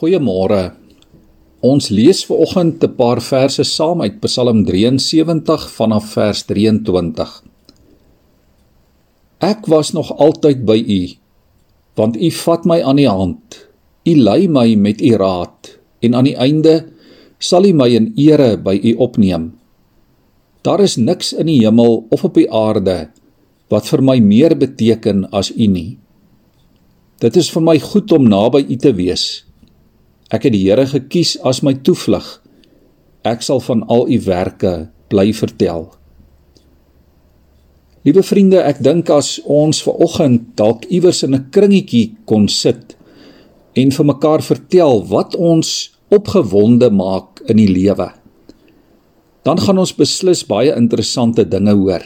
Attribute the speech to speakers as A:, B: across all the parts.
A: Goeiemôre. Ons lees ver oggend 'n paar verse saam uit Psalm 73 vanaf vers 23. Ek was nog altyd by U, want U vat my aan die hand. U lei my met U raad en aan die einde sal U my in ere by U opneem. Daar is niks in die hemel of op die aarde wat vir my meer beteken as U nie. Dit is vir my goed om naby U te wees. Ek het die Here gekies as my toevlug. Ek sal van al u werke bly vertel. Liewe vriende, ek dink as ons ver oggend dalk iewers in 'n kringetjie kon sit en vir mekaar vertel wat ons opgewonde maak in die lewe. Dan gaan ons beslis baie interessante dinge hoor.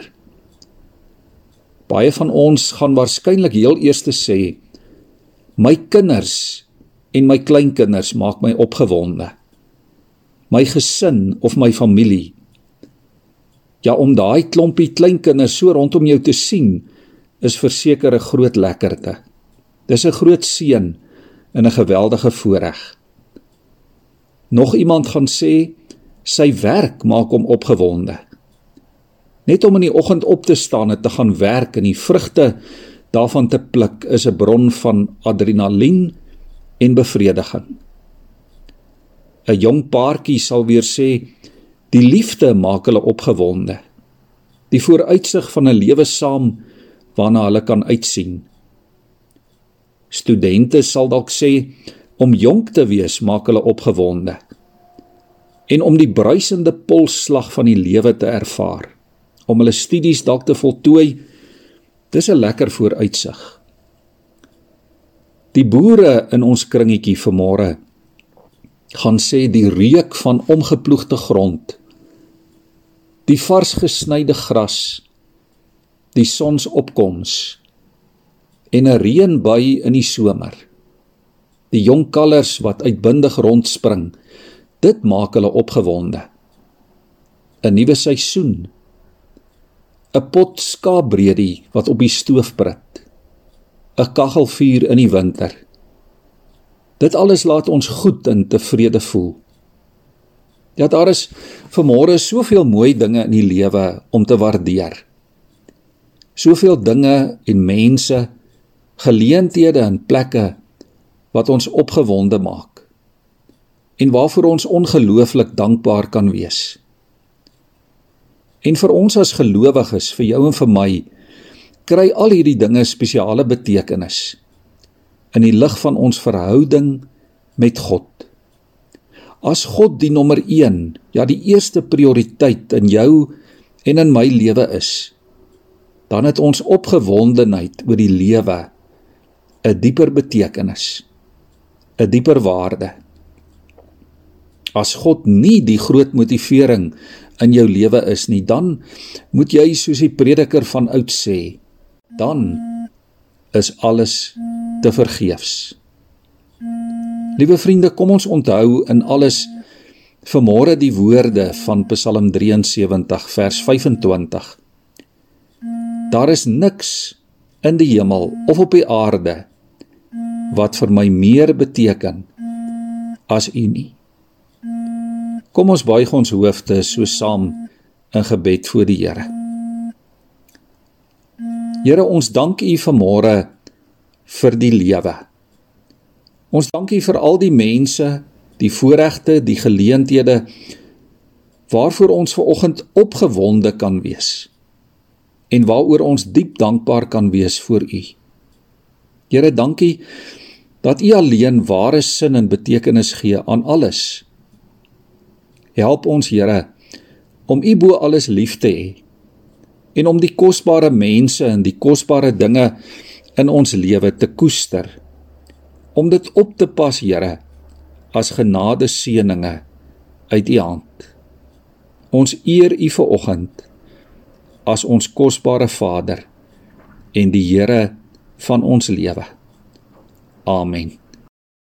A: Baie van ons gaan waarskynlik heel eers sê: "My kinders en my kleinkinders maak my opgewonde. My gesin of my familie. Ja, om daai klompie kleinkinders so rondom jou te sien is verseker 'n groot lekkerte. Dis 'n groot seën en 'n geweldige voorreg. Nog iemand gaan sê sy werk maak hom opgewonde. Net om in die oggend op te staan en te gaan werk en die vrugte daarvan te pluk is 'n bron van adrenalien en bevrediging. 'n Jong paartjie sal weer sê die liefde maak hulle opgewonde. Die vooruitsig van 'n lewe saam waarna hulle kan uitsien. Studente sal dalk sê om jonk te wees maak hulle opgewonde. En om die bruisende polsslag van die lewe te ervaar, om hulle studies dalk te voltooi, dis 'n lekker vooruitsig. Die boere in ons kringetjie vanmôre gaan sê die reuk van omgeploegde grond, die vars gesnyde gras, die sonsopkoms en 'n reënbui in die somer. Die jong kalvers wat uitbundig rondspring, dit maak hulle opgewonde. 'n Nuwe seisoen. 'n Pot skaapbreedie wat op die stoof prit. 'n kaggelvuur in die winter. Dit alles laat ons goed en tevrede voel. Ja, daar is vanmôre soveel mooi dinge in die lewe om te waardeer. Soveel dinge en mense, geleenthede en plekke wat ons opgewonde maak en waarvoor ons ongelooflik dankbaar kan wees. En vir ons as gelowiges, vir jou en vir my, kry al hierdie dinge spesiale betekenis in die lig van ons verhouding met God. As God die nommer 1, ja die eerste prioriteit in jou en in my lewe is, dan het ons opgewondenheid oor die lewe 'n dieper betekenis, 'n dieper waarde. As God nie die groot motivering in jou lewe is nie, dan moet jy soos die prediker van oud sê, dan is alles te vergeefs. Liewe vriende, kom ons onthou in alles vanmôre die woorde van Psalm 73 vers 25. Daar is niks in die hemel of op die aarde wat vir my meer beteken as U nie. Kom ons buig ons hoofde so saam in gebed voor die Here. Here, ons dank U vanmôre vir die lewe. Ons dank U vir al die mense, die voorregte, die geleenthede waarvoor ons ver oggend opgewonde kan wees en waaroor ons diep dankbaar kan wees voor U. Here, dankie dat U alleen ware sin en betekenis gee aan alles. Help ons, Here, om U bo alles lief te hê en om die kosbare mense en die kosbare dinge in ons lewe te koester. Om dit op te pas, Here, as genade seëninge uit U hand. Ons eer U vir oggend as ons kosbare Vader en die Here van ons lewe. Amen.